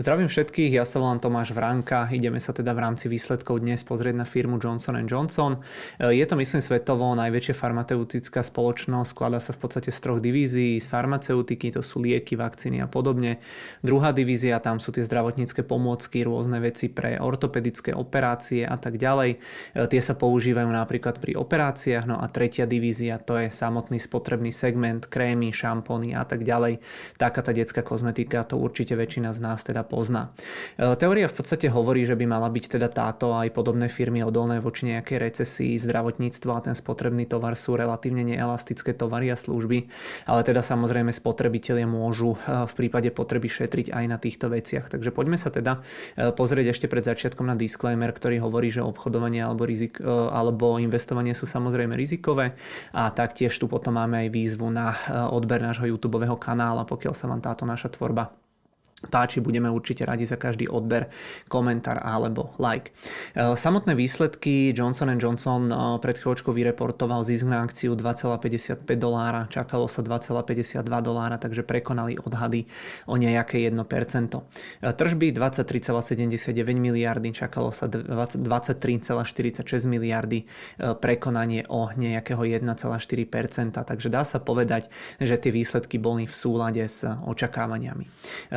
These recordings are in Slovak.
Zdravím všetkých, ja sa volám Tomáš Vránka. Ideme sa teda v rámci výsledkov dnes pozrieť na firmu Johnson Johnson. E, je to, myslím, svetovo najväčšia farmaceutická spoločnosť. Skladá sa v podstate z troch divízií. Z farmaceutiky, to sú lieky, vakcíny a podobne. Druhá divízia, tam sú tie zdravotnícke pomôcky, rôzne veci pre ortopedické operácie a tak ďalej. E, tie sa používajú napríklad pri operáciách. No a tretia divízia, to je samotný spotrebný segment, krémy, šampóny a tak ďalej. Taká tá detská kozmetika, to určite väčšina z nás teda pozná. E, teória v podstate hovorí, že by mala byť teda táto aj podobné firmy odolné voči nejakej recesii, zdravotníctvo a ten spotrebný tovar sú relatívne neelastické tovary a služby, ale teda samozrejme spotrebitelia môžu e, v prípade potreby šetriť aj na týchto veciach. Takže poďme sa teda e, pozrieť ešte pred začiatkom na disclaimer, ktorý hovorí, že obchodovanie alebo, rizik, alebo investovanie sú samozrejme rizikové a taktiež tu potom máme aj výzvu na odber nášho YouTube kanála, pokiaľ sa vám táto naša tvorba páči, budeme určite radi za každý odber, komentár alebo like. E, samotné výsledky Johnson Johnson e, pred chvíľočkou vyreportoval zisk na akciu 2,55 dolára, čakalo sa 2,52 dolára, takže prekonali odhady o nejaké 1%. E, tržby 23,79 miliardy, čakalo sa 23,46 miliardy, prekonanie o nejakého 1,4%, takže dá sa povedať, že tie výsledky boli v súlade s očakávaniami.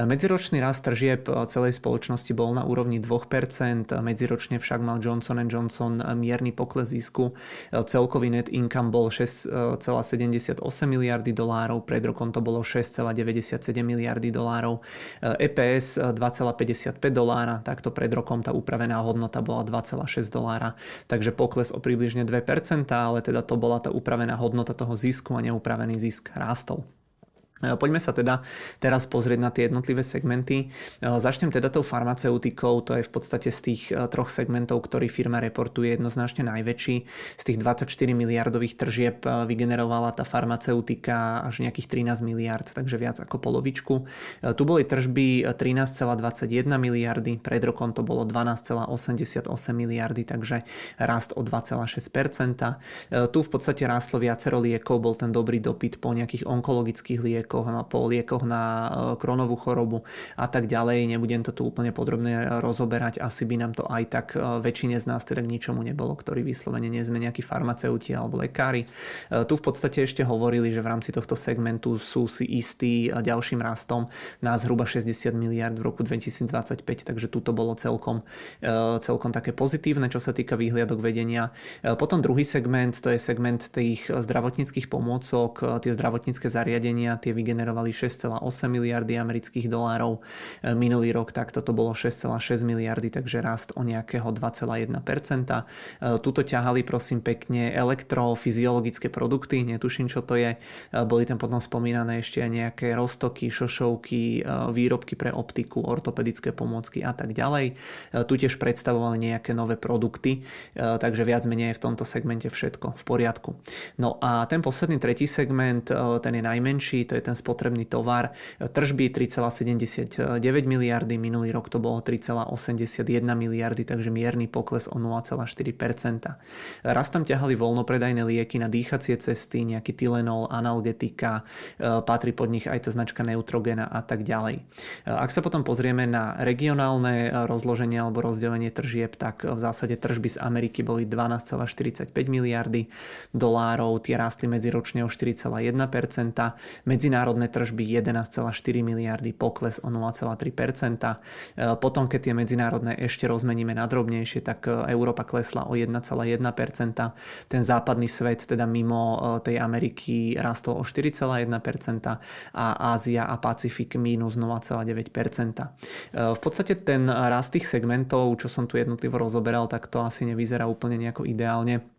Medzi Medziročný rast tržieb celej spoločnosti bol na úrovni 2%, medziročne však mal Johnson Johnson mierny pokles zisku. Celkový net income bol 6,78 miliardy dolárov, pred rokom to bolo 6,97 miliardy dolárov. EPS 2,55 dolára, takto pred rokom tá upravená hodnota bola 2,6 dolára, takže pokles o približne 2%, ale teda to bola tá upravená hodnota toho zisku a neupravený zisk rástol. E, poďme sa teda teraz pozrieť na tie jednotlivé segmenty. E, začnem teda tou farmaceutikou, to je v podstate z tých e, troch segmentov, ktorý firma reportuje jednoznačne najväčší. Z tých 24 miliardových tržieb vygenerovala tá farmaceutika až nejakých 13 miliard, takže viac ako polovičku. Tu boli tržby 13,21 miliardy, pred rokom to bolo 12,88 miliardy, takže rast o 2,6%. Tu v podstate rástlo viacero liekov, bol ten dobrý dopyt po nejakých onkologických liekoch, liekoch, po liekoch na e, kronovú chorobu a tak ďalej. Nebudem to tu úplne podrobne rozoberať, asi by nám to aj tak e, väčšine z nás teda k ničomu nebolo, ktorí vyslovene nie sme nejakí farmaceuti alebo lekári. E, tu v podstate ešte hovorili, že v rámci tohto segmentu sú si istí ďalším rastom na zhruba 60 miliard v roku 2025, takže tu to bolo celkom, celkom také pozitívne, čo sa týka výhliadok vedenia. Potom druhý segment, to je segment tých zdravotníckých pomôcok, tie zdravotnícke zariadenia, tie vygenerovali 6,8 miliardy amerických dolárov. E, minulý rok takto to bolo 6,6 miliardy, takže rast o nejakého 2,1%. E, tuto ťahali prosím pekne elektrofyziologické produkty, netuším čo to je. E, boli tam potom spomínané ešte aj nejaké roztoky, šošovky, výrobky pre optiku, ortopedické pomôcky a tak ďalej. Tu tiež predstavovali nejaké nové produkty, takže viac menej je v tomto segmente všetko v poriadku. No a ten posledný tretí segment, ten je najmenší, to je ten spotrebný tovar. Tržby 3,79 miliardy, minulý rok to bolo 3,81 miliardy, takže mierny pokles o 0,4%. Raz tam ťahali voľnopredajné lieky na dýchacie cesty, nejaký Tylenol, analgetika, e, patrí pod nich aj tá značka Neutrogena a tak ďalej. E, ak sa potom pozrieme na regionálne rozloženie alebo rozdelenie tržieb, tak v zásade tržby z Ameriky boli 12,45 miliardy dolárov, tie rástli medziročne o 4,1%, medzinárodné medzinárodné tržby 11,4 miliardy, pokles o 0,3%. E, potom, keď tie medzinárodné ešte rozmeníme na drobnejšie, tak e, Európa klesla o 1,1%. Ten západný svet, teda mimo e, tej Ameriky, rastol o 4,1% a Ázia a Pacifik minus 0,9%. V podstate ten rast tých segmentov, čo som tu jednotlivo rozoberal, tak to asi nevyzerá úplne nejako ideálne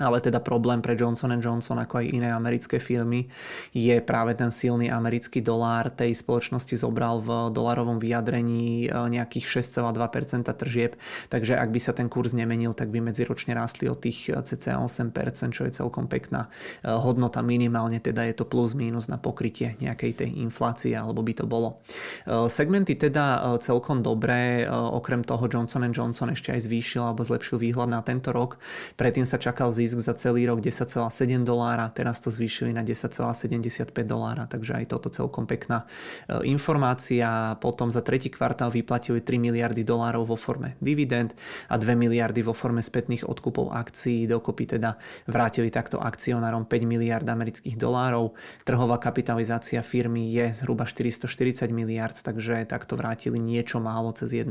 ale teda problém pre Johnson Johnson ako aj iné americké firmy je práve ten silný americký dolár. Tej spoločnosti zobral v dolarovom vyjadrení e, nejakých 6,2% tržieb, takže ak by sa ten kurz nemenil, tak by medziročne rástli o tých cca 8%, čo je celkom pekná e, hodnota minimálne, teda je to plus mínus na pokrytie nejakej tej inflácie, alebo by to bolo. E, segmenty teda celkom dobré, okrem toho Johnson Johnson ešte aj zvýšil alebo zlepšil výhľad na tento rok. Predtým sa čakal zisk za celý rok 10,7 dolára, teraz to zvýšili na 10,75 dolára, takže aj toto celkom pekná e, informácia. Potom za tretí kvartál vyplatili 3 miliardy dolárov vo forme dividend a 2 miliardy vo forme spätných odkupov akcií. Dokopy teda vrátili takto akcionárom 5 miliard amerických dolárov. Trhová kapitalizácia firmy je zhruba 440 miliard, takže takto vrátili niečo málo cez 1%.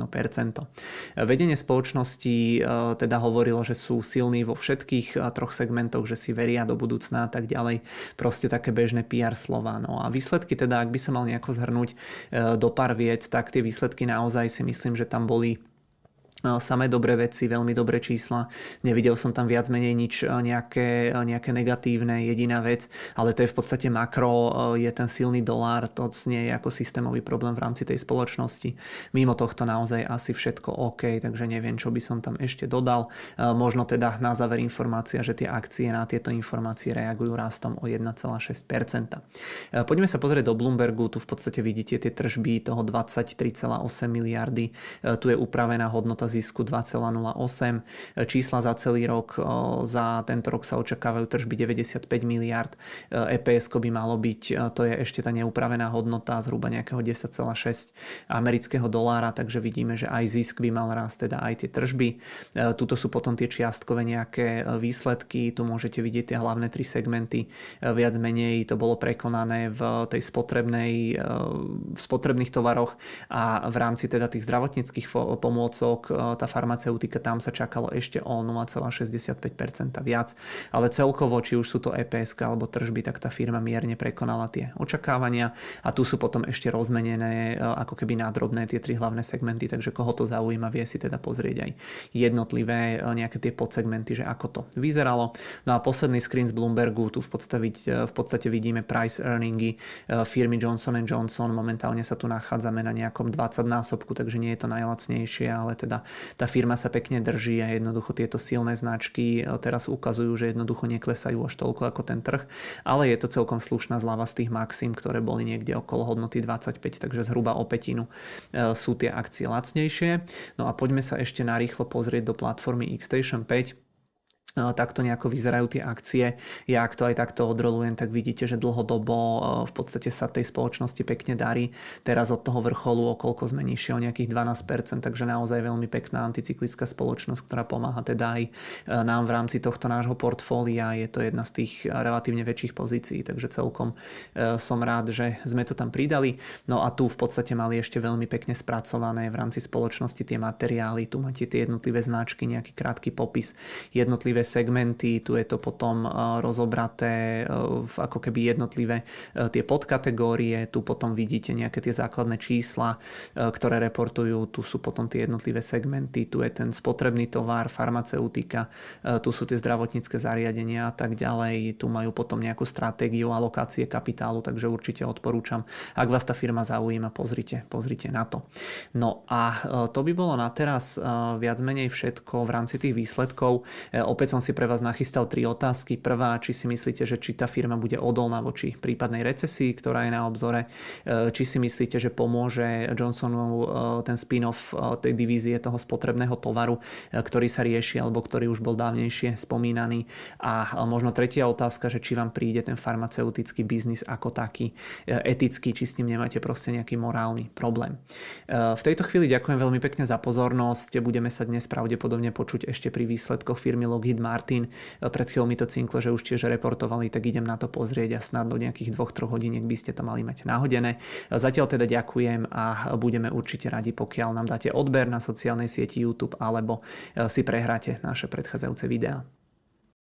Vedenie spoločnosti e, teda hovorilo, že sú silní vo všetkých e, troch segmentoch, že si veria do budúcna a tak ďalej. Proste také bežné PR slova. No a výsledky teda, ak by sa mal nejako zhrnúť e, do pár vied, tak tie výsledky naozaj si myslím, že tam boli samé dobré veci, veľmi dobré čísla. Nevidel som tam viac menej nič nejaké, nejaké negatívne, jediná vec, ale to je v podstate makro, je ten silný dolár, to nie je ako systémový problém v rámci tej spoločnosti. Mimo tohto naozaj asi všetko OK, takže neviem, čo by som tam ešte dodal. Možno teda na záver informácia, že tie akcie na tieto informácie reagujú rastom o 1,6%. Poďme sa pozrieť do Bloombergu, tu v podstate vidíte tie tržby toho 23,8 miliardy, tu je upravená hodnota zisku 2,08. Čísla za celý rok, za tento rok sa očakávajú tržby 95 miliard. EPS by malo byť, to je ešte tá neupravená hodnota zhruba nejakého 10,6 amerického dolára, takže vidíme, že aj zisk by mal rásť, teda aj tie tržby. Tuto sú potom tie čiastkové nejaké výsledky, tu môžete vidieť tie hlavné tri segmenty. Viac menej to bolo prekonané v tej spotrebnej, v spotrebných tovaroch a v rámci teda tých zdravotníckých pomôcok tá farmaceutika, tam sa čakalo ešte o 0,65% viac, ale celkovo, či už sú to EPS alebo tržby, tak tá firma mierne prekonala tie očakávania a tu sú potom ešte rozmenené e, ako keby nádrobné tie tri hlavné segmenty, takže koho to zaujíma, vie si teda pozrieť aj jednotlivé e, nejaké tie podsegmenty, že ako to vyzeralo. No a posledný screen z Bloombergu, tu v podstate, e, v podstate vidíme price earningy firmy Johnson Johnson, momentálne sa tu nachádzame na nejakom 20 násobku, takže nie je to najlacnejšie, ale teda tá firma sa pekne drží a jednoducho tieto silné značky e, teraz ukazujú, že jednoducho neklesajú až toľko ako ten trh, ale je to celkom slušná zľava z tých maxim, ktoré boli niekde okolo hodnoty 25, takže zhruba o petinu e, sú tie akcie lacnejšie. No a poďme sa ešte narýchlo pozrieť do platformy Xstation 5 takto nejako vyzerajú tie akcie. Ja ak to aj takto odrolujem, tak vidíte, že dlhodobo v podstate sa tej spoločnosti pekne darí. Teraz od toho vrcholu okolko sme nižšie o nejakých 12%, takže naozaj veľmi pekná anticyklická spoločnosť, ktorá pomáha teda aj e, nám v rámci tohto nášho portfólia. Je to jedna z tých relatívne väčších pozícií, takže celkom e, som rád, že sme to tam pridali. No a tu v podstate mali ešte veľmi pekne spracované v rámci spoločnosti tie materiály. Tu máte tie jednotlivé značky, nejaký krátky popis, jednotlivé jednotlivé segmenty, tu je to potom eh, rozobraté eh, v ako keby jednotlivé eh, tie podkategórie, tu potom vidíte nejaké tie základné čísla, ktoré reportujú, tu sú potom tie jednotlivé segmenty, tu je ten spotrebný tovar, farmaceutika, tu sú tie zdravotnícke zariadenia a tak ďalej, tu majú potom nejakú stratégiu alokácie kapitálu, takže určite odporúčam, ak vás tá firma zaujíma, pozrite, pozrite na to. No a to by bolo na teraz viac menej všetko v rámci tých výsledkov. Opäť som si pre vás nachystal tri otázky. Prvá, či si myslíte, že či tá firma bude odolná voči prípadnej recesii, ktorá je na obzore. E, či si myslíte, že pomôže Johnsonu e, ten spin-off e, tej divízie toho spotrebného tovaru, ktorý sa rieši alebo ktorý už bol dávnejšie spomínaný. A možno tretia otázka, že či vám príde ten farmaceutický biznis ako taký etický, či s ním nemáte proste nejaký morálny problém. V tejto chvíli ďakujem veľmi pekne za pozornosť. Budeme sa dnes pravdepodobne počuť ešte pri výsledkoch firmy Lockheed Martin. Pred chvíľou mi to cinklo, že už tiež reportovali, tak idem na to pozrieť a snad do nejakých 2-3 hodín by ste to mali mať nahodené. Zatiaľ teda ďakujem a budeme určite radi, pokiaľ nám dáte odber na sociálnej sieti YouTube alebo si prehráte naše predchádzajúce videá.